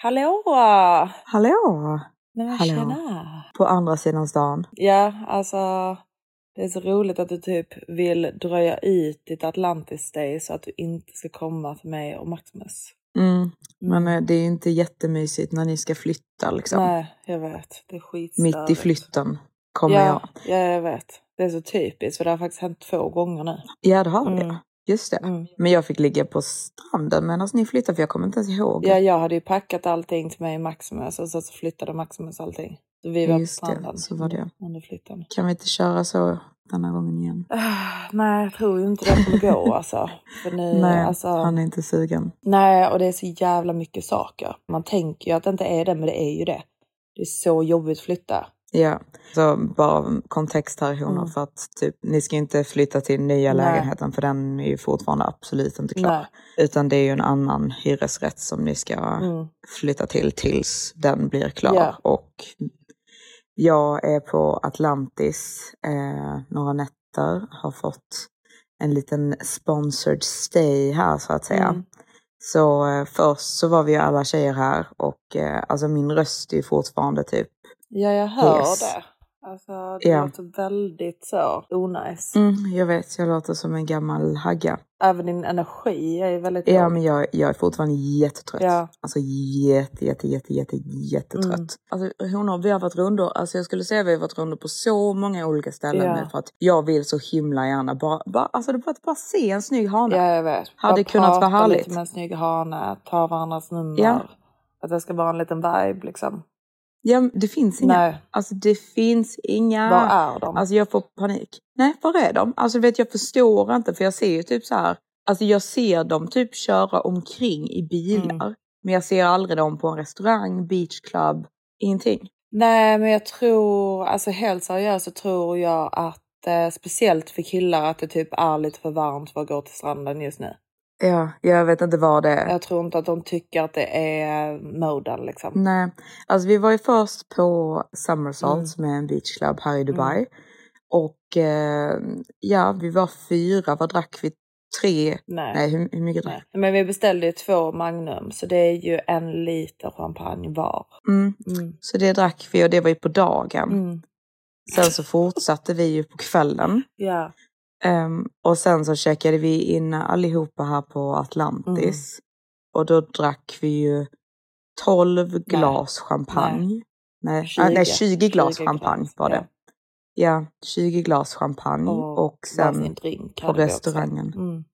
Hallå! Hallå! Nej men Hallå. tjena! På andra sidan stan. Ja, alltså det är så roligt att du typ vill dröja ut ditt Atlantis Day så att du inte ska komma till mig och Maximus. Mm. Men eh, det är inte jättemysigt när ni ska flytta liksom. Nej, jag vet. Det är skitstörigt. Mitt i flytten kommer ja, jag. Ja, jag vet. Det är så typiskt för det har faktiskt hänt två gånger nu. Ja, det har. Mm. Just det. Mm. Men jag fick ligga på stranden medan ni flyttade för jag kommer inte ens ihåg. Ja, jag hade ju packat allting till mig och Maximus och så flyttade Maximus allting. Så vi var på Just det, stranden så var det. under flytten. Kan vi inte köra så denna gången igen? Ah, Nej, jag tror ju inte det kommer gå alltså. För nu, Nej, alltså, han är inte sugen. nej, och det är så jävla mycket saker. Man tänker ju att det inte är det, men det är ju det. Det är så jobbigt att flytta. Ja, så bara kontext här honor Mm. för att typ, ni ska inte flytta till nya Nej. lägenheten för den är ju fortfarande absolut inte klar. Nej. Utan det är ju en annan hyresrätt som ni ska Mm. flytta till tills den blir klar. Ja. Och jag är på Atlantis eh, några nätter, har fått en liten sponsored stay här så att säga. Mm. Så eh, först så var vi ju alla tjejer här och eh, alltså min röst är ju fortfarande typ Ja, jag hör Yes. det. Alltså, det Ja. låter väldigt så onajs. Mm, jag vet, jag låter som en gammal hagga. Även din energi är väldigt Ja, men jag, jag är fortfarande jättetrött. Ja. Alltså jätte, jätte, jätte, jätte, jättetrött. Mm. Alltså honor, vi har varit rundor, alltså jag skulle säga vi har varit rundor på så många olika ställen Ja. nu för att jag vill så himla gärna bara, bara alltså det bara att bara se en snygg hane. Ja, jag vet. Hade Bara kunnat vara prata härligt. lite med en snygg hane, ta varandras nummer. Ja. Att det ska vara en liten vibe liksom. Ja, det finns inga. Nej, Alltså det finns inga. var är de? Alltså jag får panik. Nej, var är de? Alltså vet jag förstår inte för jag ser ju typ så här. Alltså jag ser dem typ köra omkring i bilar. Mm. Men jag ser aldrig dem på en restaurang, beachclub, ingenting. Nej, men jag tror, alltså helt seriöst så tror jag att eh, speciellt för killar att det typ är lite för varmt för att gå till stranden just nu. Ja, jag vet inte vad det är. Jag tror inte att de tycker att det är moden liksom. Nej, alltså vi var ju först på Somersault Mm. som är en beachclub här i Dubai. Och eh, ja, vi var fyra. Vad drack vi? Tre? Nej. Nej, hur, hur mycket drack Nej. Men vi beställde ju två Magnum så det är ju en liter champagne var. mm. Mm. Så det drack vi och det var ju på dagen. Mm. Sen så fortsatte vi ju på kvällen. Ja. Ehm, och sen så checkade vi in allihopa här på Atlantis. Och då drack vi ju 12 glas champagne. Nej, 20. ah, nej 20 glas 20 champagne glas, var det. Ja, 20 glas champagne. Och, Och, sen på restaurangen. Mm.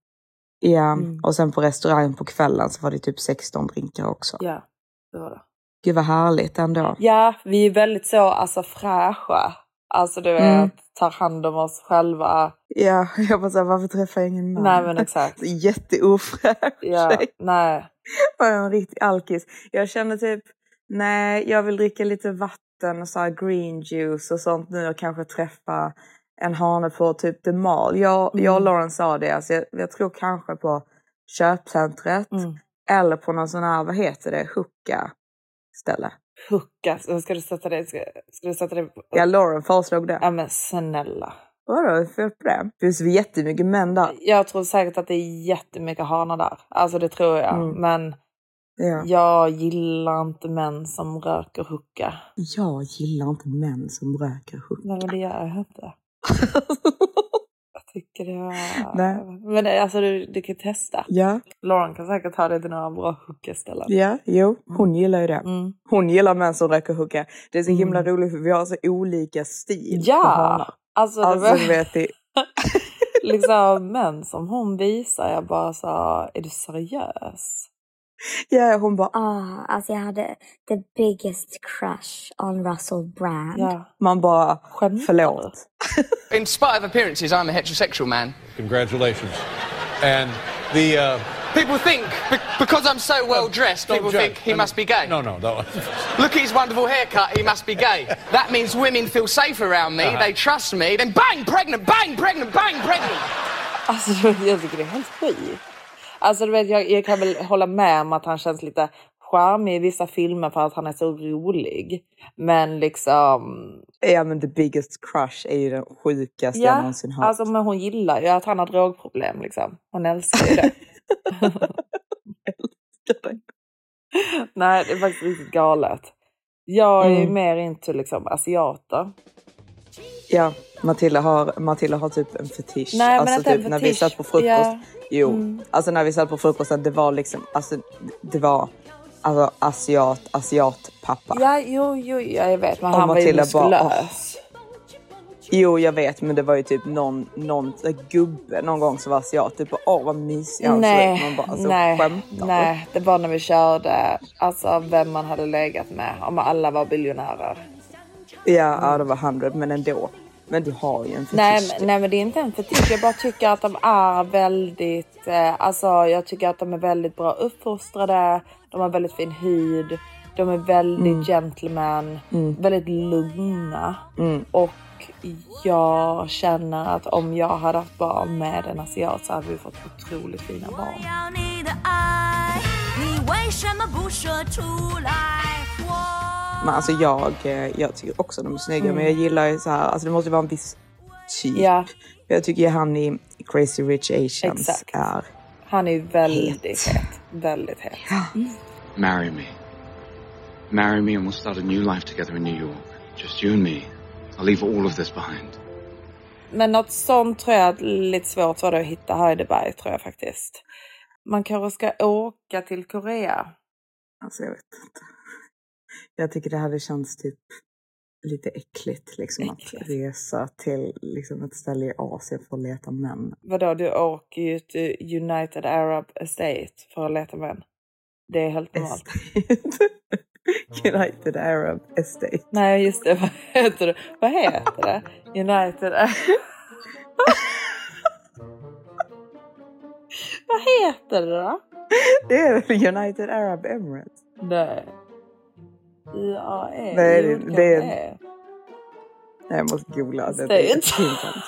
Ja, Mm. och sen på restaurangen på kvällen så var det typ 16 drinkar också. Ja, det var det. Gud vad härligt ändå. Ja, vi är väldigt så alltså fräscha. Alltså du vet, Mm. tar hand om oss själva. Ja, jag bara såhär, varför träffar jag ingen man? Nej men exakt. Jätteofräsch Ja, tjej. nej. Är en riktig alkis. Jag känner typ, nej, jag vill dricka lite vatten och så här green juice och sånt nu och kanske träffa en hane på typ The Mall. Jag, jag och Mm. Lauren sa det, alltså jag, jag tror kanske på köpcentret Mm. eller på någon sån här, vad heter det, hooka ställe. Hucka. Ska du sätta det? Ska, ska du sätta det? på- Ja, Lauren föreslog det. Ja men snälla. Vadå, är det fel på det? Det finns jättemycket män där. Jag tror säkert att det är jättemycket hanar där. Alltså det tror jag. Mm. Men Ja. jag gillar inte män som röker hucka. Jag gillar inte män som röker hooka. Nej men det gör jag inte. Jag tycker var... Nej. Men det, alltså du, du kan testa. ja, Lauren kan säkert ta det till några bra hookaställen. ja, jo, hon gillar ju det. Mm. Hon gillar män som röker hooka. Det är så himla Mm. roligt för vi har så olika stil på Ja! hanar. Alltså, Alltså du vet, det, liksom män som hon visar. Jag bara sa, är du seriös? Ja, hon bara, Ah, alltså jag hade the biggest crush on Russell Brand. Ja. man bara, Skämtar du? förlåt. In spite of appearances, I'm a heterosexual man. Congratulations. And the uh, People think, be- because I'm so well dressed, don't people judge. think he No, must be gay. No, no, no. Look at his wonderful haircut, he must be gay. That means women feel safe around me, they trust me, then bang, pregnant, bang, pregnant, bang, pregnant. Alltså jag tycker det är helt skit. Alltså du vet, jag, jag kan väl hålla med om att han känns lite charmig i vissa filmer för att han är så rolig. Men liksom... Ja men the biggest crush är ju den sjukaste jag Ja, någonsin hört. alltså men hon gillar ju att han har drogproblem liksom. Hon älskar ju det. Nej, det är faktiskt riktigt galet. Jag är ju Mm. mer into liksom asiater. Ja, Matilda har, Matilda har typ en fetisch. Nej, alltså typ när vi fetisch. satt på frukost. Ja. Jo, Mm. alltså när vi satt på frukosten, det var liksom, alltså det var alltså asiat, asiatpappa. Ja, jo, jo, ja, jag vet. Men Och han var ju Matilda bara, muskulös. Jo, jag vet, men det var ju typ någon, någon gubbe någon gång som var asiat. Typ, åh vad mysig han såg ut. nej, Man bara, alltså, nej, skämtar nej. Det var när vi körde, alltså vem man hade legat med. Om alla var biljonärer. Ja, ja, det var 100, men ändå. Men du har ju en fetisch. Nej, men- nej men det är inte en fetisch. Jag bara tycker att de är väldigt, eh, alltså jag tycker att de är väldigt bra uppfostrade. De har väldigt fin hud. De är väldigt Mm. gentleman. Väldigt lugna. Mm. Och jag känner att om jag hade haft barn med en asiat så hade vi fått otroligt fina barn. 要 men alltså jag, eh, jag tycker också att de är snygga. Mm. Men jag gillar så här, alltså det måste vara en viss typ. Ja. Jag tycker han i Crazy Rich Asians Exakt. är Han är väldigt het. het. Väldigt het. Ja. Mm. Marry me. Marry me and we'll start a new life together in New York. Just you and me. I'll leave all of this behind. Men något sånt tror jag är lite svårt var det att hitta Heideberg tror jag faktiskt. Man kanske ska åka till Korea. Alltså jag vet inte. Jag tycker det hade känts typ lite äckligt liksom Äckligt. att resa till liksom, ett ställe i Asien för att leta män. Vadå, du åker ju till United Arab Estate för att leta män. Det är helt normalt. United Arab Estate. Nej, just det. Vad heter det? Vad heter det? United. Vad heter det då? Det är United Arab Emirates? Nej. IAE. Nej, det- det är-. Nej, jag måste googla. Det, det är pinsamt.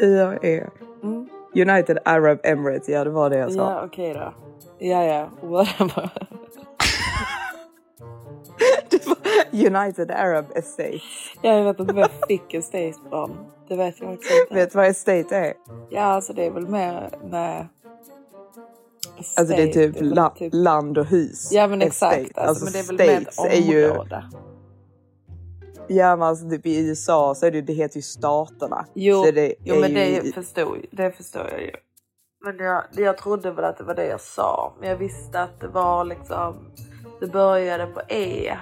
IAE. Mm. United Arab Emirates, ja det var det jag sa. Ja, okej då. Ja, ja. Whatever. United Arab Estate. Ja, jag vet inte var jag fick en state från. Det vet jag också inte. Vet du vad estate är? Ja, alltså det är väl mer med... Alltså det är typ, la, land och hus. Ja men exakt. Estate. Alltså, men det är väl mer ett ju. Ja men alltså typ i USA så är det, det heter ju staterna. Jo, så det jo men ju det i- förstår, det förstår jag ju. Men jag, jag trodde väl att det var det jag sa. Men jag visste att det var liksom... Det började på E.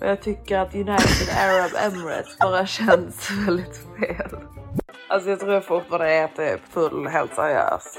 Och jag tycker att United Arab Emirates bara känns väldigt fel. Alltså jag tror fortfarande är typ full helt seriöst.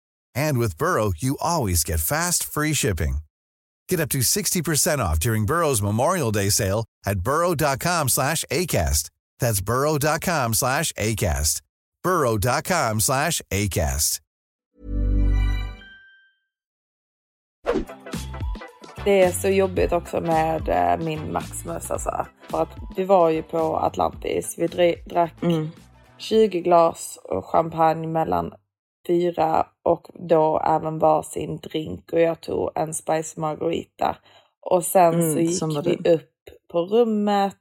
And with Burrow, you always get fast, free shipping. Get up to 60% off during Burrow's Memorial Day sale at burrow.com slash ACAST. That's burrow.com slash ACAST. burrow.com slash ACAST. Det är så jobbigt också med eh, min Maximus alltså. För att vi var ju på Atlantis. Vi dri- drack 20 glas och champagne mellan fyra och då även varsin drink och jag tog en spice margarita. Och sen Mm, så gick vi upp på rummet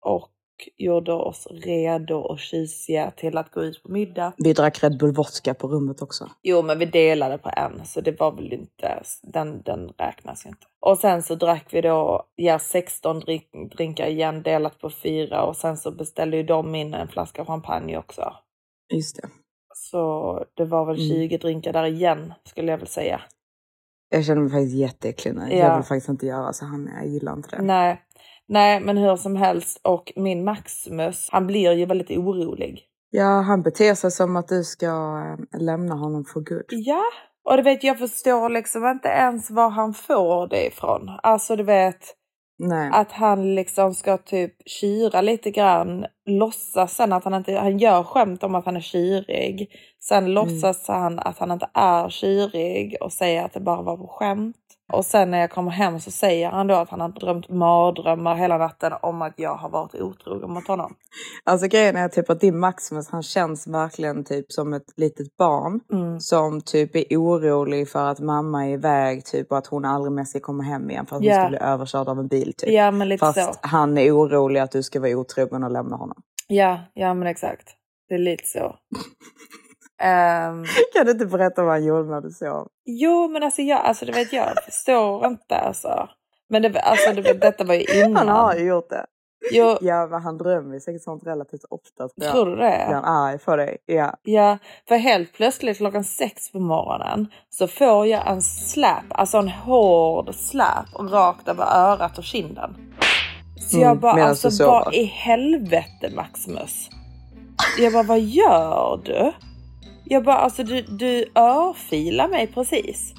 och gjorde oss redo och kysiga till att gå ut på middag. Vi drack Red Bull vodka på rummet också. Jo, men vi delade på en, så det var väl inte, den, den räknas inte. Och sen så drack vi då, ja 16 drink, drinkar igen delat på fyra och sen så beställde ju de in en flaska champagne också. Just det. Så det var väl Mm. 20 drinkar där igen, skulle jag väl säga. Jag känner mig faktiskt jätteäcklig nu. Ja. Jag vill faktiskt inte göra så han. Jag gillar inte det. Nej. Nej, men hur som helst. Och min Maximus, han blir ju väldigt orolig. Ja, han beter sig som att du ska eh, lämna honom för good. Ja, och du vet jag förstår liksom inte ens var han får det ifrån. Alltså du vet Nej. att han liksom ska typ kyra lite grann, låtsas sen att han inte, han gör skämt om att han är kyrig. Sen låtsas han att han inte är kyrig och säger att det bara var på skämt. Och sen när jag kommer hem så säger han då att han har drömt mardrömmar hela natten om att jag har varit otrogen mot honom. Alltså grejen är typ att din Maximus han känns verkligen typ som ett litet barn. Mm. Som typ är orolig för att mamma är iväg typ och att hon aldrig mer ska komma hem igen för att Ja. hon ska bli överkörd av en bil typ. Ja men lite Fast så. han är orolig att du ska vara otrogen och lämna honom. Ja, ja men exakt. Det är lite så. Ehm, Kan du inte berätta vad han gjorde när du sov? jo men alltså jag, alltså du vet jag förstår inte alltså. Men det, alltså, det, detta var ju innan. Han har ju gjort det. Jo, Ja men han drömmer säkert sånt relativt ofta. tror du Blir det? han arg för dig? Ja. Ja, för helt plötsligt klockan sex på morgonen så får jag en slap, alltså en hård slap rakt över örat och kinden. Så Mm, jag bara, medan alltså vad i helvete Maximus? Jag bara, vad gör du? Jag bara, alltså du, du örfilar mig precis.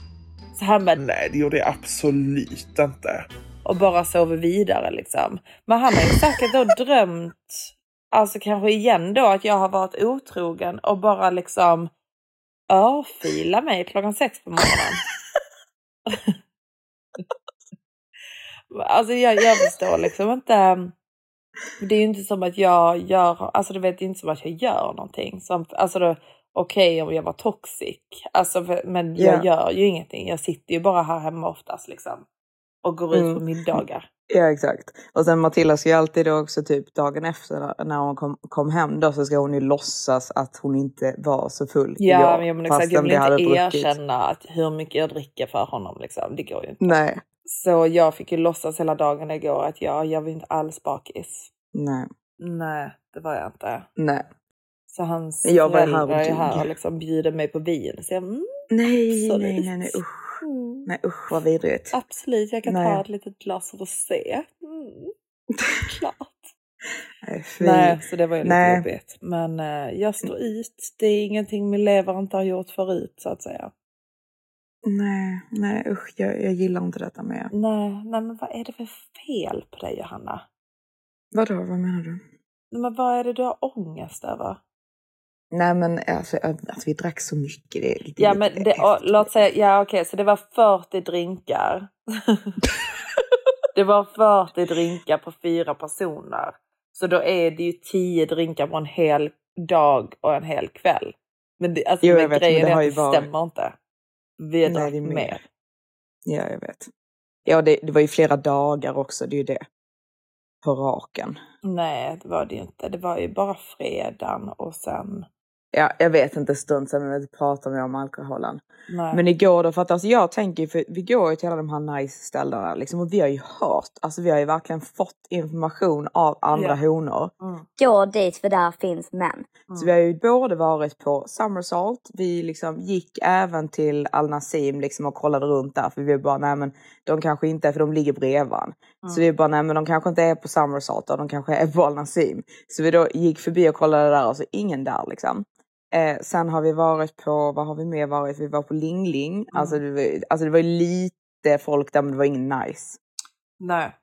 Så han bara, Nej, det gjorde jag absolut inte. och bara sover vidare liksom. Men han har ju säkert då drömt, alltså kanske igen då att jag har varit otrogen och bara liksom örfila mig klockan sex på morgonen. alltså jag, jag förstår liksom inte. Det är ju inte som att jag gör, alltså du vet det är inte som att jag gör någonting. Som, alltså då, okej om jag var toxic, alltså, för- men jag Ja. gör ju ingenting. Jag sitter ju bara här hemma oftast liksom. Och går ut Mm. på middagar. Ja exakt. Och sen Matilda ska ju alltid då också typ dagen efter när hon kom, kom hem då så ska hon ju låtsas att hon inte var så full Ja, igår, men jag, men exakt, jag vill inte erkänna att hur mycket jag dricker för honom. Liksom. Det går ju inte. Nej, Så jag fick ju låtsas hela dagen igår att jag, jag var inte alls bakis. nej, Nej, det var jag inte. nej. Så hans Jag var här föräldrar är här och liksom bjuder mig på vin. Så jag, mm, Nej, Absolut. nej, nej, nej, usch. mm, Nej usch vad vidrigt. absolut, jag kan Nej. ta ett litet glas rosé. Mm, klart. Nej. Nej, så det var ju lite Nej. jobbigt. Men eh, jag står ut. Det är ingenting min lever inte har gjort förut så att säga. nej, nej usch jag, jag gillar inte detta mer. Nej, nej, men vad är det för fel på dig Johanna? Vadå, vad menar du? Men vad är det du har ångest över? Nej men alltså att, vi drack så mycket. Det, det Ja är men lite det, och, låt säga, ja okej så det var 40 drinkar. det var 40 drinkar på fyra personer. Så då är det ju 10 drinkar på en hel dag och en hel kväll. Men det, alltså, Jo, men vet, men grejen det är att det varit- stämmer inte. Vi har drack det är mer. mer. Ja jag vet. Ja det, det var ju flera dagar också, det är ju det. På raken. Nej det var det ju inte. Det var ju bara fredagen och sen... Ja, jag vet inte stund sen vi pratar vi om alkoholen. Nej. Men igår då, för att alltså jag tänker för vi går ju till alla de här nice ställena liksom och vi har ju hört, alltså vi har ju verkligen fått information av andra Ja. honor. Mm. Gå dit för där finns män. Så vi har ju både varit på Summersault, vi liksom gick även till Al Nassim liksom och kollade runt där för vi var bara nej men de kanske inte är för de ligger bredvid varandra. Så vi bara nej men de kanske inte är på Summersault och de kanske är på Al Nassim. Så vi då gick förbi och kollade där och så ingen där liksom. Eh, sen har vi varit på, vad har vi mer varit? Vi var på Ling Ling. Alltså, det var, alltså det var lite folk där men det var ingen nice. Nej.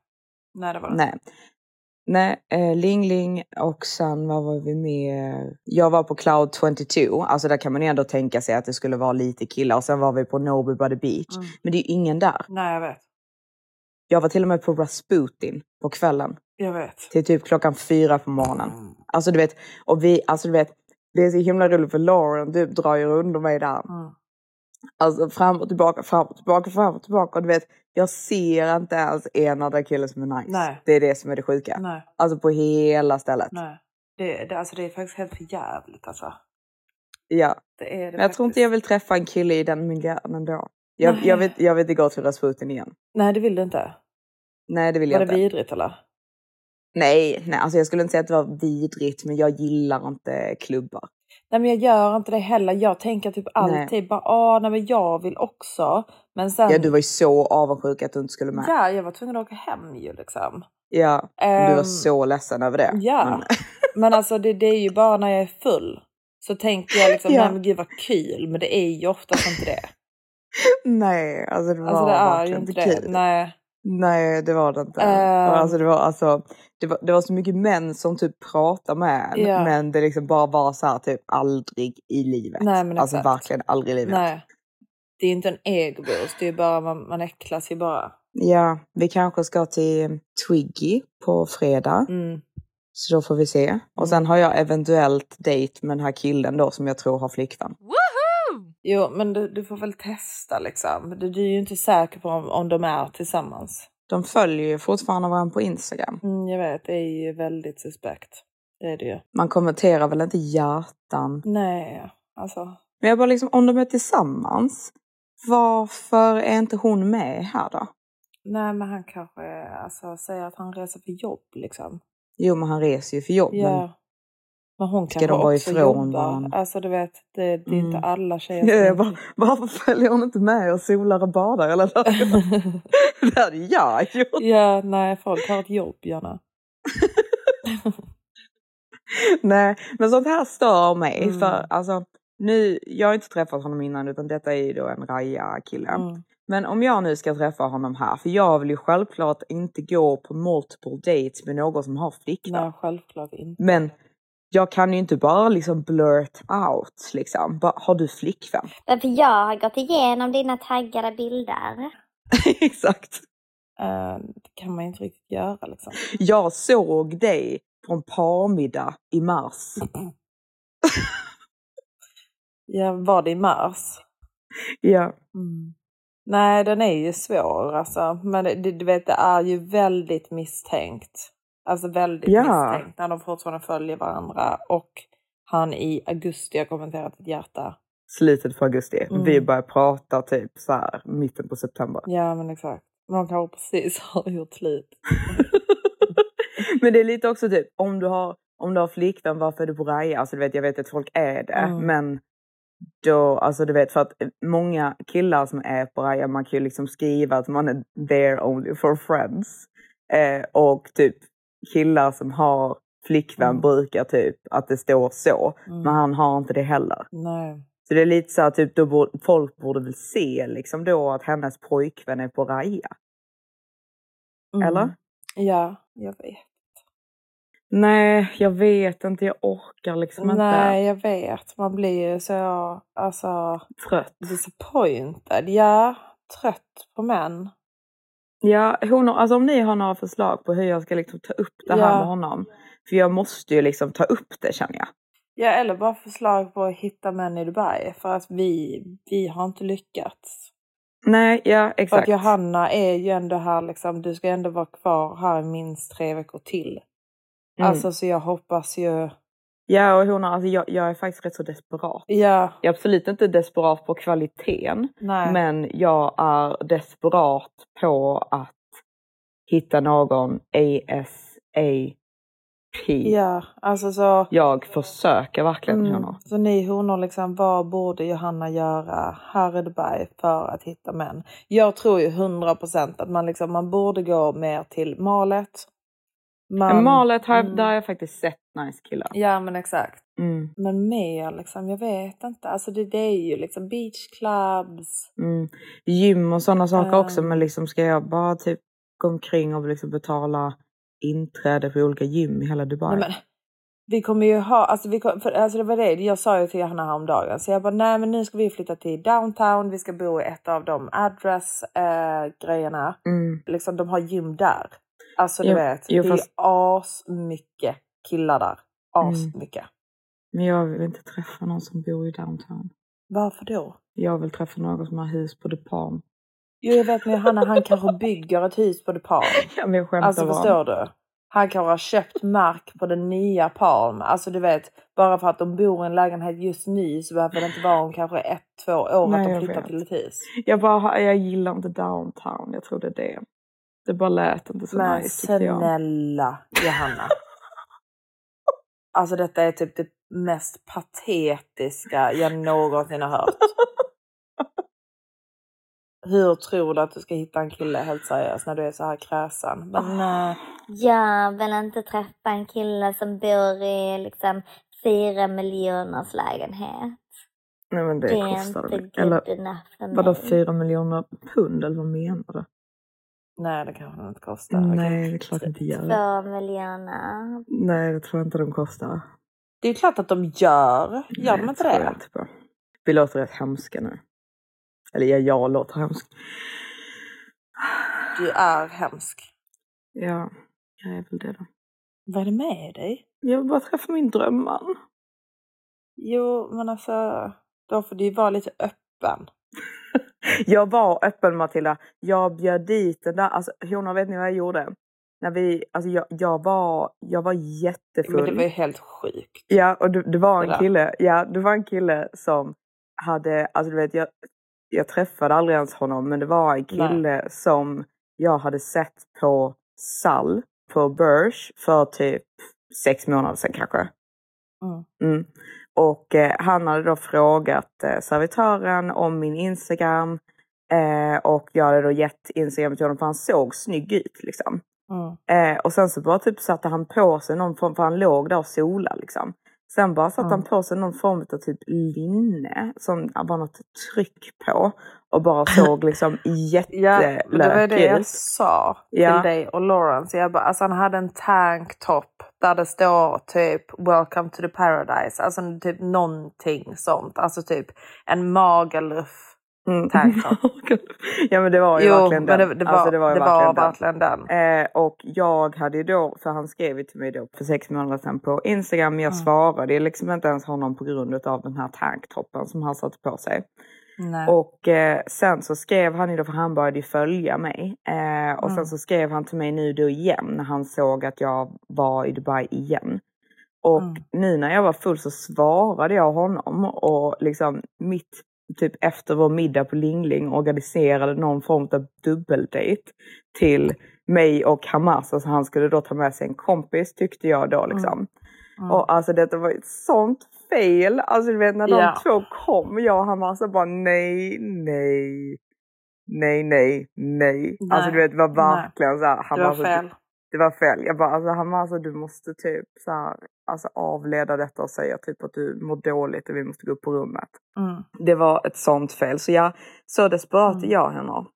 Nej det var det Nej. Nej, eh, Ling Ling och sen vad var vi med? Jag var på Cloud 22, alltså där kan man ju ändå tänka sig att det skulle vara lite killar och sen var vi på Nobu by the Beach. Mm. Men det är ju ingen där. Nej jag vet. Jag var till och med på Rasputin på kvällen Jag vet. till typ klockan fyra på morgonen. Mm. Alltså du vet, och vi, alltså du vet, det är så himla roligt för Lauren du drar ju under mig där. Mm. Alltså fram och tillbaka, fram och tillbaka, fram och tillbaka. Och du vet, jag ser inte ens en andra kille som är nice. Nej. Det är det som är det sjuka. Nej. Alltså på hela stället. Nej. Det, det, alltså, det är faktiskt helt för jävligt alltså. Ja. Det är det Men jag tror inte jag vill träffa en kille i den miljön ändå. Jag, jag, vet, jag vet inte gå till Rasputin igen. Nej det vill du inte. Nej det vill Var jag det inte. vidrigt eller? Nej, nej, alltså jag skulle inte säga att det var vidrigt men jag gillar inte klubbar. Nej men jag gör inte det heller. Jag tänker typ alltid bara, åh nej men jag vill också. Men sen, Ja, du var ju så avundsjuk att du inte skulle med. ja jag var tvungen att åka hem ju liksom. Ja, du var Ehm, så ledsen över det. Ja, Men, men alltså det, det är ju bara när jag är full. Så tänker jag liksom, Ja. nej men gud vad kul. Men det är ju oftast inte det. nej, alltså det var Alltså det är inte det. kul. Nej. Nej, det var det inte. Ehm. Alltså, det, var, alltså, det, var, det var så mycket män som typ pratade med en, Ja. men det liksom bara var så här typ aldrig i livet. Nej, men alltså exakt. verkligen aldrig i livet. Nej. Det är inte en ego boost, det är bara man, man äcklas ju bara. Ja, vi kanske ska till Twiggy på fredag. Mm. Så då får vi se. Och sen har jag eventuellt dejt med den här killen då som jag tror har flickvän. Jo, men du, du får väl testa liksom. Du, du är ju inte säker på om, om de är tillsammans. De följer ju fortfarande varandra på Instagram. Mm, jag vet, det är ju väldigt suspekt. Det är det ju. Man kommenterar väl inte hjärtan. Nej, alltså. Men jag bara liksom, om de är tillsammans, varför är inte hon med här då? Nej, men han kanske alltså, säger att han reser för jobb liksom. Jo, men han reser ju för jobb. Ja. Men hon Ska kanske de vara ifrån varandra? Alltså du vet, det, det är inte Mm. alla tjejer Ja, jag bara, varför följer hon inte med och solar och badar? Eller? det hade jag gjort. ja, nej, folk har ett jobb, Jonna. Nej, men sånt här stör mig. Mm. För alltså, nu, jag har inte träffat honom innan utan detta är ju då en Raja-kille. Mm. Men om jag nu ska träffa honom här, för jag vill ju självklart inte gå på multiple dates med någon som har flickvän. Nej, självklart inte. Men jag kan ju inte bara liksom blurt out liksom. Bara, har du flickvän? För jag har gått igenom dina taggade bilder. Exakt. Eh, det kan man inte riktigt göra liksom. Jag såg dig på en parmiddag i mars. Ja, var det i mars? Ja. Mm. Nej, den är ju svår alltså. Men det, du vet, det är ju väldigt misstänkt. Alltså väldigt Ja. misstänkt när de fortfarande följer varandra. Och han i augusti har kommenterat ett hjärta. Slutet på augusti. Mm. Vi började prata typ så här mitten på september. Ja, men exakt. Men de kanske precis har gjort slut. Men det är lite också typ om du har, om du har flickvän varför är du på Raja? Alltså du vet jag vet att folk är det Mm. men då, alltså du vet för att många killar som är på Raja man kan ju liksom skriva att man är there only for friends. Eh, och typ killar som har flickvän Mm. brukar typ att det står så. Mm. Men han har inte det heller. Nej. Så det är lite så här, typ då borde, folk borde väl se liksom då att hennes pojkvän är på Raja. Mm. Eller? Ja, jag vet. Nej, jag vet inte. Jag orkar liksom Nej, jag vet. Man blir ju så, alltså, inte. Trött. disappointed. Ja, trött på män. Ja, hon, alltså om ni har några förslag på hur jag ska liksom ta upp det här Ja. med honom. För jag måste ju liksom ta upp det känner jag. Ja, eller bara förslag på att hitta män i Dubai. För att vi, vi har inte lyckats. Nej, ja För att exakt. Johanna är ju ändå här liksom, du ska ändå vara kvar här minst tre veckor till. Mm. Alltså så jag hoppas ju, Ja, och hon har, alltså jag, jag är faktiskt rätt så desperat. ja, Jag är absolut inte desperat på kvaliteten. nej. Men jag är desperat på att hitta någon ASAP. Ja, alltså så. Jag försöker verkligen Mm. honor. Så ni honor liksom, vad borde Johanna göra här i Dubai för att hitta män? Jag tror ju 100% att man liksom, man borde gå mer till malet. Man, Malet har, mm. där har jag faktiskt sett nice killar. Ja men exakt. Mm. Men mer liksom, jag vet inte. Alltså det, det är ju liksom beachclubs. Mm. Gym och sådana saker också Ehm. men liksom ska jag bara typ gå omkring och liksom betala inträde på olika gym i hela Dubai? Nej, men, vi kommer ju ha, alltså, vi kom, för, alltså det var det jag sa ju till Johanna häromdagen. Så jag bara, nej men nu ska vi flytta till downtown. Vi ska bo i ett av de address eh, grejerna. Mm. Liksom de har gym där. Alltså du Jo, vet, jo, det fast- är asmycket killar där. Asmycket. Men jag vill inte träffa någon som bor i downtown. Varför då? Jag vill träffa någon som har hus på The Palm. Jo jag vet men Johanna han kanske bygger ett hus på The Palm. Ja, men jag skämtar Alltså förstår du? Han kanske har köpt mark på den nya Palm. Alltså du vet, bara för att de bor i en lägenhet just nu så behöver det inte vara om kanske ett, två år Nej, att de flyttar till ett hus. Jag, bara, jag gillar inte downtown. Jag tror det är det. Det bara lät inte så Men nice jag. snälla Johanna. Alltså detta är typ det mest patetiska jag någonsin har hört. Hur tror du att du ska hitta en kille helt seriöst när du är så här kräsen? Men, eh, Jag vill inte träffa en kille som bor i liksom fyra miljoners lägenhet. Nej men det, Det är kostar väl. Eller vadå fyra miljoner pund eller vad menar du? Nej, det kanske det inte kostar. Nej det är klart inte gör. Två miljoner. Nej det tror jag inte de kostar. Det är klart att de gör. Gör de inte tror jag det? inte på. Vi låter rätt hemska nu. Eller ja, jag låter hemsk. Du är hemsk. Ja, jag är väl det då. Vad är det med dig? Jag vill bara träffa min drömman. Jo, men alltså, då får du ju vara lite öppen. Jag var öppen Matilda. Jag bjöd dit den där, alltså hon vet ni vad jag gjorde? När vi, alltså jag, jag var, jag var jättefull. Men det var ju helt sjukt. Ja, och det, det var Det en där. kille, ja, det var en kille som hade, alltså du vet, jag, jag träffade aldrig ens honom, men det var en kille som jag hade sett på Sall på Börs för typ sex månader sedan kanske. Mm. Mm. Och eh, han hade då frågat eh, servitören om min Instagram eh, och jag hade då gett Instagram till honom för han såg snygg ut liksom. Mm. Eh, och sen så bara typ satte han på sig någon form, för han låg där och solade liksom. Sen bara satte Mm. han på sig någon form av typ linne som var något tryck på. Och bara såg liksom Ja, men det var jättelökig det jag ut. sa Ja. till dig och Lawrence. Jag bara, alltså han hade en tanktop där det står typ Welcome to the paradise. Alltså typ någonting sånt. Alltså typ en magaluf Mm. tanktop. ja men det var ju Jo, verkligen den. det, det var, Alltså, det var, verkligen den. verkligen den. Eh, och jag hade ju då, för han skrev ju till mig då för sex månader sedan på Instagram, jag Mm. svarade liksom inte ens honom på grund av den här tanktoppen som han satte på sig. Nej. Och eh, sen så skrev han ju då, för han började ju följa mig. Eh, och Mm. sen så skrev han till mig nu då igen när han såg att jag var i Dubai igen. Och Mm. nu när jag var full så svarade jag honom och liksom mitt typ efter vår middag på Lingling organiserade någon form av dubbeldejt till mig och Hamas. Alltså han skulle då ta med sig en kompis tyckte jag då liksom. Mm. Och alltså detta var ett sånt fel. Alltså du vet när de Ja. två kom, jag och Hamas så bara nej, nej. Nej, nej, nej. Alltså du vet det var verkligen så här. Det var Hamas, fel. Det var fel. Jag bara alltså Hamas du måste typ så här, alltså avleda detta och säga typ att du mår dåligt och vi måste gå upp på rummet. Mm. Det var ett sånt fel. Så jag, så desperat Mm. jag henne.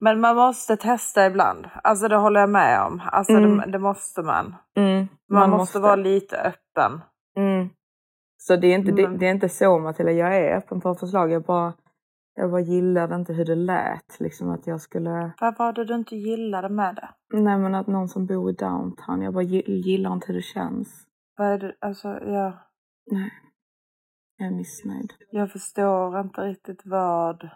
Men man måste testa ibland. Alltså det håller jag med om. Alltså Mm. det, det måste man. Mm, Man, måste, vara lite öppen. Mm. Så det är, inte, det, Men- det är inte så Matilda, jag är öppen för förslag. Jag bara, jag bara gillade inte hur det lät. Liksom att jag skulle... Vad var det du inte gillade med det? Nej men att någon som bor i downtown, jag bara gi- gillar inte hur det känns. Vad är det? Alltså, jag, Nej. Jag är missnöjd. jag förstår inte riktigt vad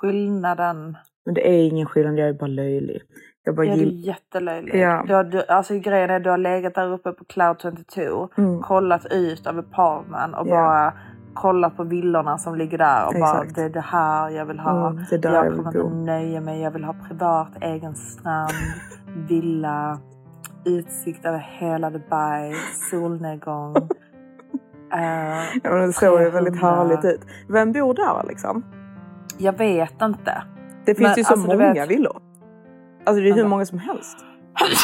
skillnaden... Men det är ingen skillnad, jag är bara löjlig. Jag bara Ja, du är gill... jättelöjlig. Ja. Du har, du, alltså grejen är du har legat där uppe på Cloud 22, Mm. kollat ut över Palmen och Ja. bara kollat på villorna som ligger där och bara Exakt. det är det här jag vill ha. Mm, det jag jag kommer bo. inte nöja mig. Jag vill ha privat, egen strand, villa, utsikt över hela Dubai, solnedgång. Eh, Ja, men det såg ju väldigt 300. härligt ut. Vem bor där liksom? Jag vet inte. Det finns Men, ju så alltså, många vet- villor. Alltså det är hur många som helst.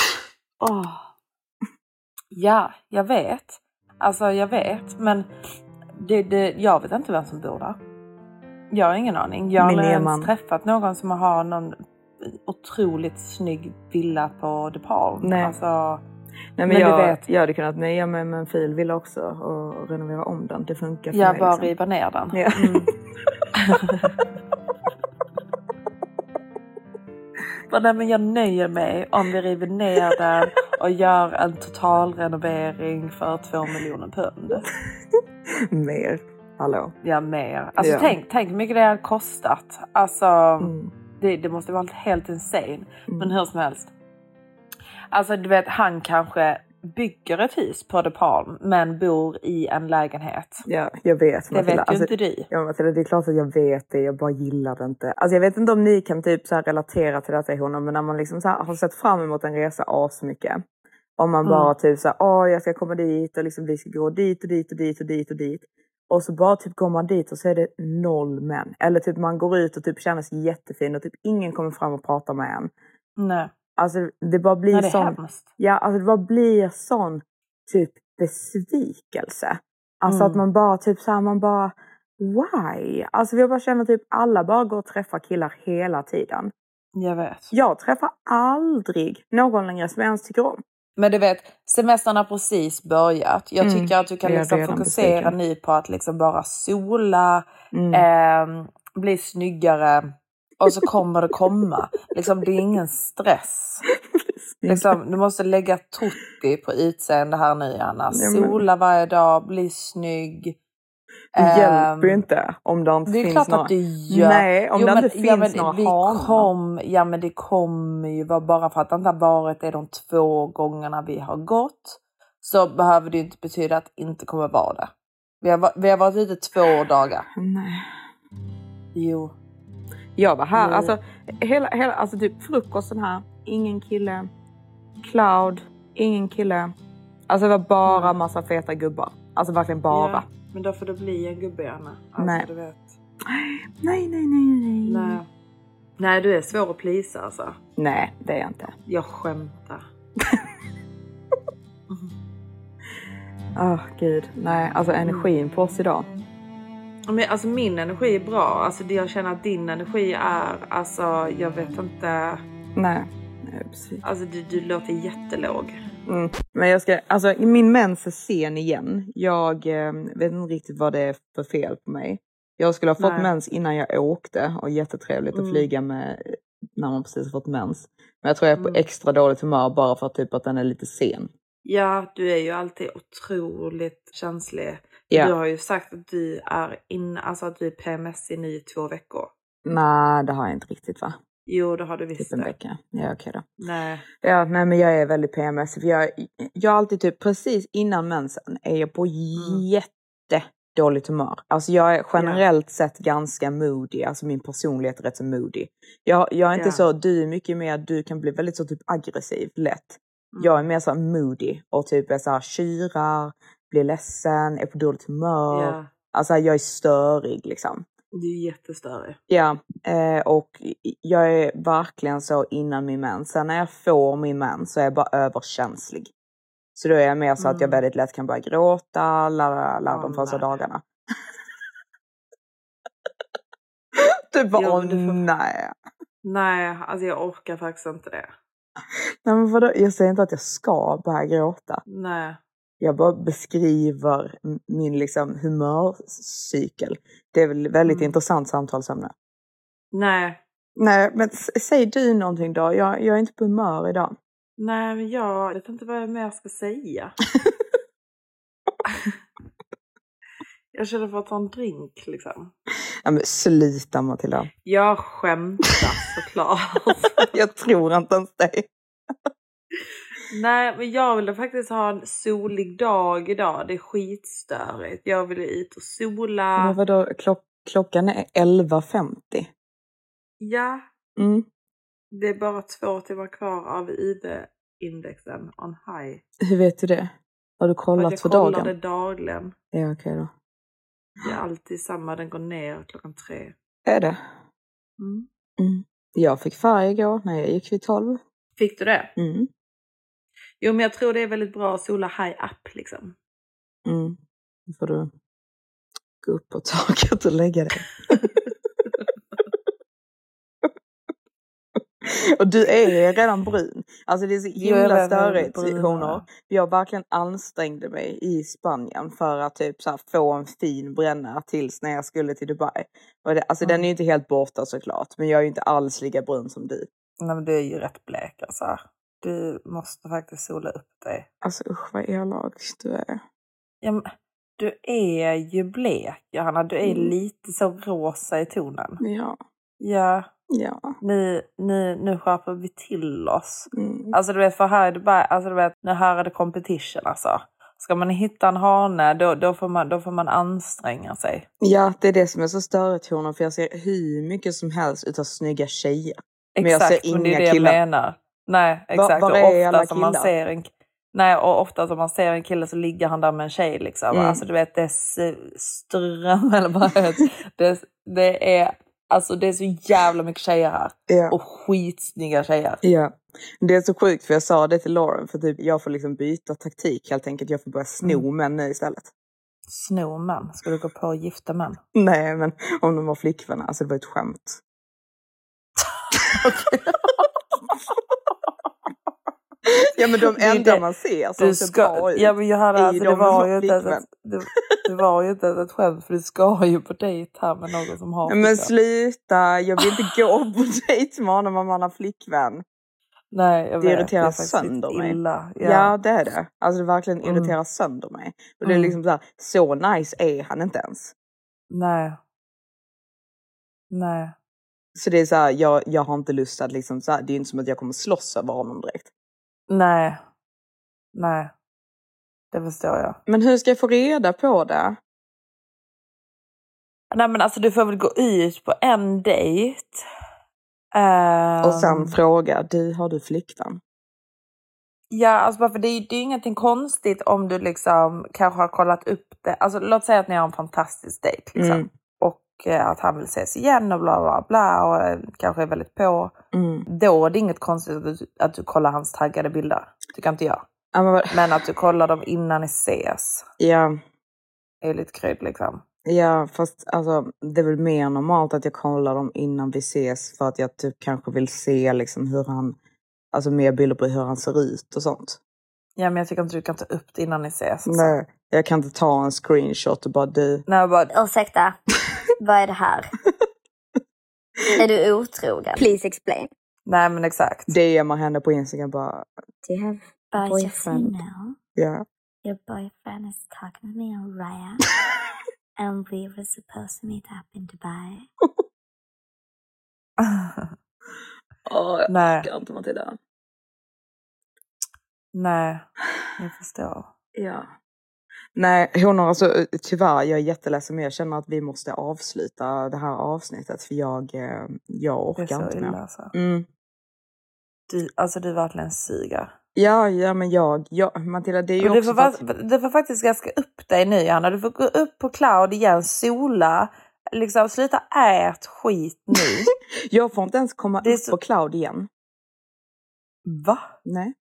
Åh. Ja, jag vet. Alltså jag vet, men det, det, jag vet inte vem som bor där. Jag har ingen aning. Jag har aldrig ens träffat någon som har någon otroligt snygg villa på Palm. Nej. Alltså, Nej, men, Men du jag, vet- jag hade kunnat nöja mig med en fil villa också och renovera om den. Det funkar för jag mig. bara liksom. riva ner den. Ja. Mm. Bara, nej, men jag nöjer mig om vi river ner den och gör en totalrenovering för två miljoner pund. Mer. Hallå. Ja, mer. Alltså Ja. tänk, tänk hur mycket det har kostat. Alltså, Mm. det, det måste vara helt insane. Men hur som helst. Alltså du vet, han kanske bygger ett hus på De Palm men bor i en lägenhet. Ja, jag vet. Det Matilda. vet ju Alltså, inte du. Ja, Matilda, det är klart att jag vet det. Jag bara gillar det inte. Alltså, jag vet inte om ni kan typ så här relatera till detta i honom, men när man liksom så här har sett fram emot en resa asmycket Om man Mm. bara typ såhär, åh jag ska komma dit och liksom vi ska gå dit och dit och dit och dit och dit. Och så bara typ går man dit och så är det noll män. Eller typ man går ut och typ känner sig jättefin och typ ingen kommer fram och pratar med en. Nej. Alltså det bara blir Nej, sån, ja alltså det bara blir sån typ besvikelse. Alltså Mm. att man bara typ såhär, man bara why? Alltså jag bara känner typ alla bara går och träffar killar hela tiden. Jag vet. Jag träffar aldrig någon längre som jag ens tycker om. Men du vet, semestern har precis börjat. Jag Mm, tycker att du kan liksom fokusera nu på att liksom bara sola, Mm. ehm, bli snyggare och så kommer det komma. liksom, det är ingen stress. Liksom, du måste lägga tutti på utseende här nu Anna. Ja, men- Sola varje dag, bli snygg. Det Ehm, hjälper ju inte om det inte Det är finns klart några... att det gör. Nej, om Jo, det men- inte ja, finns några hanar. kom, Ja men det kommer ju vara bara för att det inte har varit det de två gångerna vi har gått. Så behöver det inte betyda att det inte kommer vara det. Vi har, vi har varit ute två dagar. Nej. Jo. Jag var här, Nej. alltså, hela, hela, alltså typ frukosten här, ingen kille. Cloud, ingen kille. Alltså det var bara massa feta gubbar. Alltså verkligen bara. Ja, men då får det bli en gubbe Anna. Alltså, Nej. Du vet. Nej, nej, nej, nej. Nej. Nej du är svår att plisa alltså. Nej, det är jag inte. Jag skämtar. Åh gud, nej, alltså energin på oss idag. Men alltså min energi är bra. Alltså det jag känner att din energi är, alltså jag vet inte. Nej, nej precis. Alltså du, du låter jättelåg. Mm. Men jag ska, alltså min mens är sen igen. Jag eh, vet inte riktigt vad det är för fel på mig. Jag skulle ha fått Nej. mens innan jag åkte och jättetrevligt Mm. att flyga med när man precis har fått mens. Men jag tror jag är på Mm. extra dåligt humör bara för att, typ att den är lite sen. Ja, du är ju alltid otroligt känslig. Ja. Du har ju sagt att du är inne, alltså att du är PMS i nu i två veckor. Nej, det har jag inte riktigt va? Jo, det har du Typ visst en det. vecka. Ja, okej då. Nej. Ja, nej men jag är väldigt PMS. För jag, jag har alltid typ precis innan mensen är jag på jättedåligt humör. Alltså jag är generellt sett ganska moody. Alltså min personlighet är rätt så moody. Jag, jag är inte Ja. så, du är mycket mer, du kan bli väldigt så typ aggressiv lätt. Mm. Jag är mer så moody och typ är så här tjurar, blir ledsen, är på dåligt humör. Ja. Alltså jag är störig liksom. Du är jättestörig. Ja, eh, och jag är verkligen så innan min mens. Sen när jag får min mens så är jag bara överkänslig. Så då är jag mer så att jag Mm. väldigt lätt kan börja gråta alla, alla de första dagarna. typ bara, Ja, åh får- nej. Nej, alltså jag orkar faktiskt inte det. nej men vadå? Jag säger inte att jag ska börja gråta. Nej. Jag bara beskriver min liksom humörcykel. Det är väl väldigt Mm. intressant samtalsämne. Nej. Nej, men säg du någonting då. Jag, jag är inte på humör idag. Nej, men jag vet inte vad jag mer ska säga. jag känner för att ta en drink liksom. Ja, men sluta Matilda. Jag skämtar såklart. jag tror inte ens dig. Nej, men jag ville faktiskt ha en solig dag idag. Det är skitstörigt. Jag ville ut och sola. Men vadå, klock, klockan är 11.50. Ja, Mm. det är bara två timmar kvar av UV-indexen on high. Hur vet du det? Har du För att kollat jag för kollar dagen? det dagligen. Ja, okej då. Det är alltid samma, den går ner klockan tre. Är det? Mm. Mm. Jag fick färg igår när jag gick vid 12. Fick du det? Mm. Jo, men jag tror det är väldigt bra att sola high up liksom. Mm. Då får du gå upp på taket och lägga dig. och du är redan brun. Alltså det är så är himla redan störigt honor. ja. Jag verkligen ansträngde mig i Spanien för att typ så här få en fin bränna tills när jag skulle till Dubai. Och det, alltså den är ju inte helt borta såklart. Men jag är ju inte alls lika brun som du. Nej, men du är ju rätt blek alltså. Du måste faktiskt sola upp dig. Alltså usch vad elak du är. Ja, men, du är ju blek Johanna. Du är Mm. lite så rosa i tonen. Ja. Ja, Ja. nu, nu, nu skärper vi till oss. Mm. Alltså du vet, för här är det bara, alltså du vet, nu här är det competition alltså. Ska man hitta en hane då, då, får man, då får man anstränga sig. Ja, det är det som är så störigt honor. För jag ser hur mycket som helst utav snygga tjejer. Men jag Exakt, ser men det är inga det jag killar. menar. Nej, exakt. var och är ofta alla som man ser en... Nej, och ofta om man ser en kille så ligger han där med en tjej liksom. Mm. Alltså du vet, det är s- ström eller vad det det, är Alltså det är så jävla mycket tjejer här. Ja. Och skitsnygga tjejer. Ja. Det är så sjukt för jag sa det till Lauren för typ jag får liksom byta taktik helt enkelt. Jag får börja sno Mm. män nu istället. Sno män. Ska du gå på gifta män? Nej men om de var flickvänner, alltså det var ett skämt. ja men de enda det. man ser som Du ser ska, bra ut. ja men Johanna, alltså, det, de var ju inte ett, det, det var ju inte ett skämt för du ska ju på dejt här med någon som har Ja, Men sluta, jag vill inte gå på dejt med honom om han har flickvän. Nej, jag Det vet. irriterar det sönder mig. Illa. Ja. det är det. Alltså det verkligen Mm. irriterar sönder mig. Och det är Mm. liksom så här, så nice är han inte ens. Nej. Nej. Så det är så här, jag, jag har inte lust att liksom så här, det är inte som att jag kommer slåss över honom direkt. Nej. Nej. Det förstår jag. Men hur ska jag få reda på det? Nej men alltså du får väl gå ut på en dejt. Ehm, Och sen fråga, du har du flickvän? Ja, alltså bara för det är ju det är ju ingenting konstigt om du liksom kanske har kollat upp det. Alltså låt säga att ni har en fantastisk dejt liksom. Mm. Och eh, att han vill ses igen och bla bla bla och eh, kanske är väldigt på. Mm. Då är det inget konstigt att du, att du kollar hans taggade bilder. Tycker inte jag. Ja, men, att du kollar dem innan ni ses ja, är lite krydd liksom. ja, fast alltså, det är väl mer normalt att jag kollar dem innan vi ses för att jag typ kanske vill se liksom hur han, alltså mer bilder på hur han ser ut och sånt. Ja men jag tycker inte du kan ta upp det innan ni ses. Alltså. Nej, jag kan inte ta en screenshot och bara du. Nej, jag bara, Ursäkta, vad är det här? är du otrogen? Please explain. nej men exakt. DMar henne på Instagram bara, Do you have a But just boyfriend. know, ja. your boyfriend is talking to me on Raya. and we were supposed to meet up in Dubai. Åh, jag nej, orkar inte Matilda. nej. Jag förstår. Ja. Nej, hon har alltså tyvärr, jag är jätteledsen men jag känner att vi måste avsluta det här avsnittet för jag, eh, jag Det är orkar så inte illa mer. alltså. Mm. Du, alltså du verkligen suger. Ja, ja men jag, jag Matilda det är ju Du också får, för att, du får faktiskt ganska upp dig nu Johanna. Du får gå upp på cloud igen, sola. Liksom sluta ät skit nu. jag får inte ens komma är upp så- på cloud igen. Va? Nej.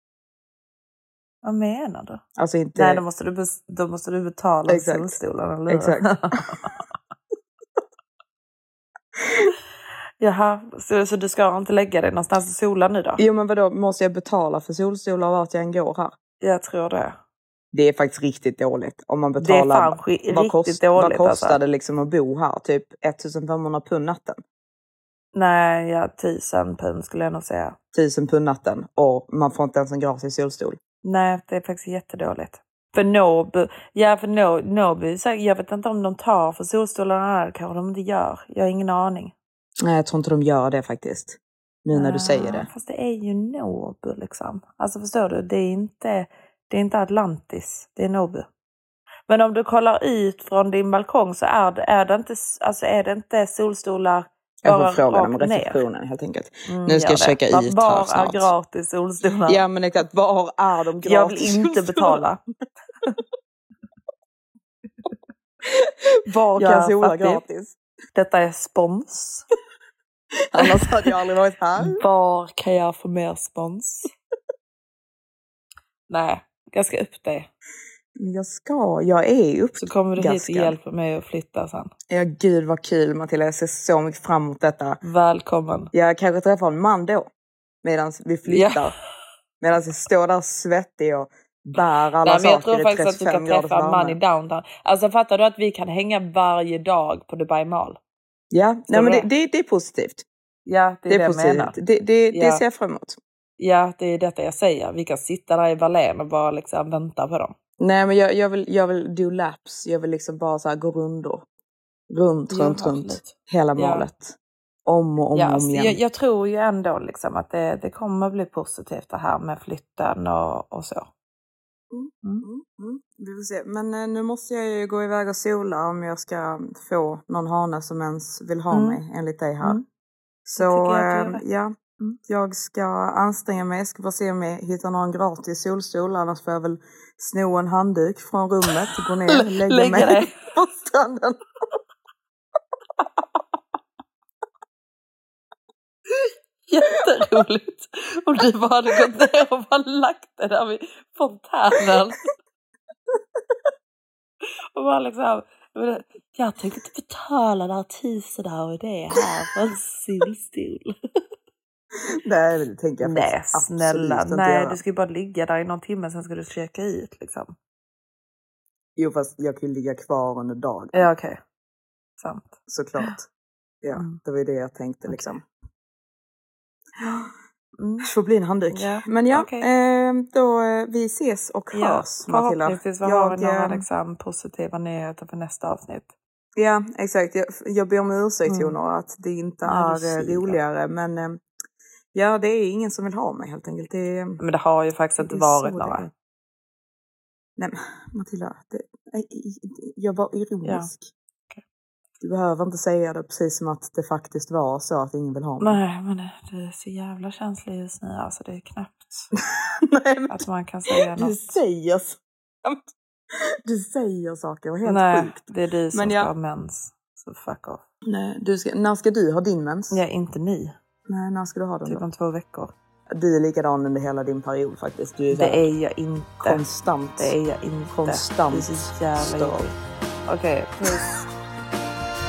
Vad menar du? Alltså inte... Nej, då måste du, då måste du betala Exakt. solstolen, eller hur? Exakt. Jaha, så, så du ska inte lägga dig någonstans och sola nu då? Jo men vadå, måste jag betala för solstolar vart jag än går här? Jag tror det. Det är faktiskt riktigt dåligt. Om man Det är betalar, fan sk- vad, riktigt kost, dåligt vad kostar alltså. det liksom att bo här? Typ 1500 pund natten. Nej, ja, tusen pund skulle jag nog säga. 1000 pund natten och man får inte ens en gratis solstol. Nej, det är faktiskt jättedåligt. För Nobu, ja för no, Nobu, så jag vet inte om de tar för solstolarna här, kanske de inte gör. Jag har ingen aning. Nej, jag tror inte de gör det faktiskt. Nu när du säger Ah, det. Fast det är ju Nobu liksom. Alltså förstår du, det är inte, det är inte Atlantis, det är Nobu. Men om du kollar ut från din balkong så är det, är det, inte, alltså är det inte solstolar Jag får bara fråga dem rakt ner? receptionen helt enkelt. Mm, Nu ska jag det. checka Var- ut Var här är snart. gratis solstolar? Ja men exakt, var är de gratis jag vill inte betala. Var kan Ja, jag sola fattig. gratis? Detta är spons. Annars hade jag aldrig varit här. Var kan jag få mer spons? Nej, jag ska upp dig. Jag ska, jag är upp. Så kommer du hit och hjälper mig att flytta sen. Ja gud vad kul Matilda, jag ser så mycket fram emot detta. Välkommen. Jag kanske träffar en man då. Medan vi flyttar. Ja. Medan jag står där svettig och bär alla Nej, men jag tror faktiskt att du 35 kan träffa en man i downtown. Alltså fattar du att vi kan hänga varje dag på Dubai Mall? Ja, nej, men det, det? det, är positivt. Ja, det är Det det, är jag menar. positivt. Det, det, det Ja. ser jag fram emot. Ja, det är detta jag säger. Vi kan sitta där i Valén och bara liksom vänta på dem. Nej men jag, jag, vill, jag vill do laps. Jag vill liksom bara så här gå rundor. Runt, Ja, runt, runt. Hela Ja. målet. Om och om ja, om alltså, igen. jag, jag tror ju ändå liksom att det, det kommer bli positivt det här med flytten och, och så. Mm, mm. Vi får se. Men eh, nu måste jag ju gå iväg och sola om jag ska få någon hane som ens vill ha Mm. mig enligt dig här. Mm. Så eh, ja, Jag ska anstränga mig, ska bara se om jag hittar någon gratis solstol, annars får jag väl sno en handduk från rummet, gå ner, lägga Lägga mig dig. på stranden. Jätteroligt om du bara hade gått ner och bara lagt dig där vid fontänen. Och bara liksom, jag tänkte inte betala några tusen över det här för en solstol. Nej, det tänker jag Nej snälla, nej du ska ju bara ligga där i någon timme sen ska du checka ut liksom. Jo, fast jag kan ju ligga kvar under dagen. Ja okej. Sant. Såklart. Ja, Mm. det var ju det jag tänkte liksom. Mm. Det får bli en handduk. Ja, Men ja, okej. eh, då vi ses och Ja, hörs Matilda. förhoppningsvis vi har vi några eh, liksom, positiva nyheter för nästa avsnitt. Ja, exakt. Jag, jag ber om ursäkt Mm. Honor att det inte du är eh, roligare. Men eh, ja, det är ingen som vill ha mig helt enkelt. Det Men det har ju faktiskt inte varit några. Nej men Matilda, det, jag var ironisk. Du behöver inte säga det precis som att det faktiskt var så att ingen vill ha mig. Nej men det är så jävla känsligt just nu alltså. Det är knappt Nej, men att man kan säga du något. säger så. Du säger saker och helt Nej, sjukt. det är du som Men ska jag- ha mens. Så fuck off. Nej, du ska, när ska du ha din mens? Ja, inte ni. Nej, när ska du ha den Typ då? om två veckor. Du är likadan under hela din period faktiskt. Du är, Det är jag inte. konstant. Det är jag inte. Konstant Det är så jävla störd. jobbigt. Okej, puss.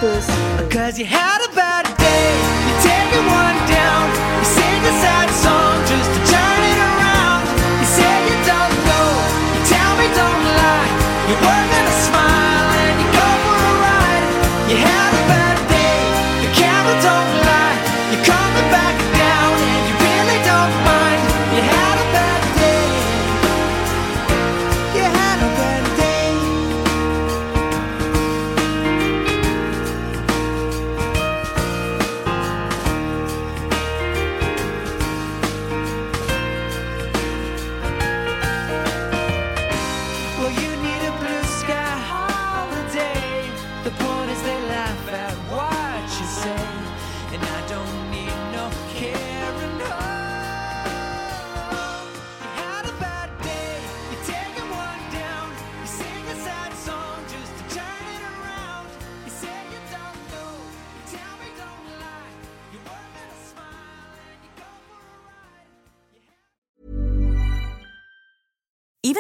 Puss. Cause you had a bad day, you're taking one down. You sing a sad song just to turn it around. You say you don't know, you tell me don't lie. You're working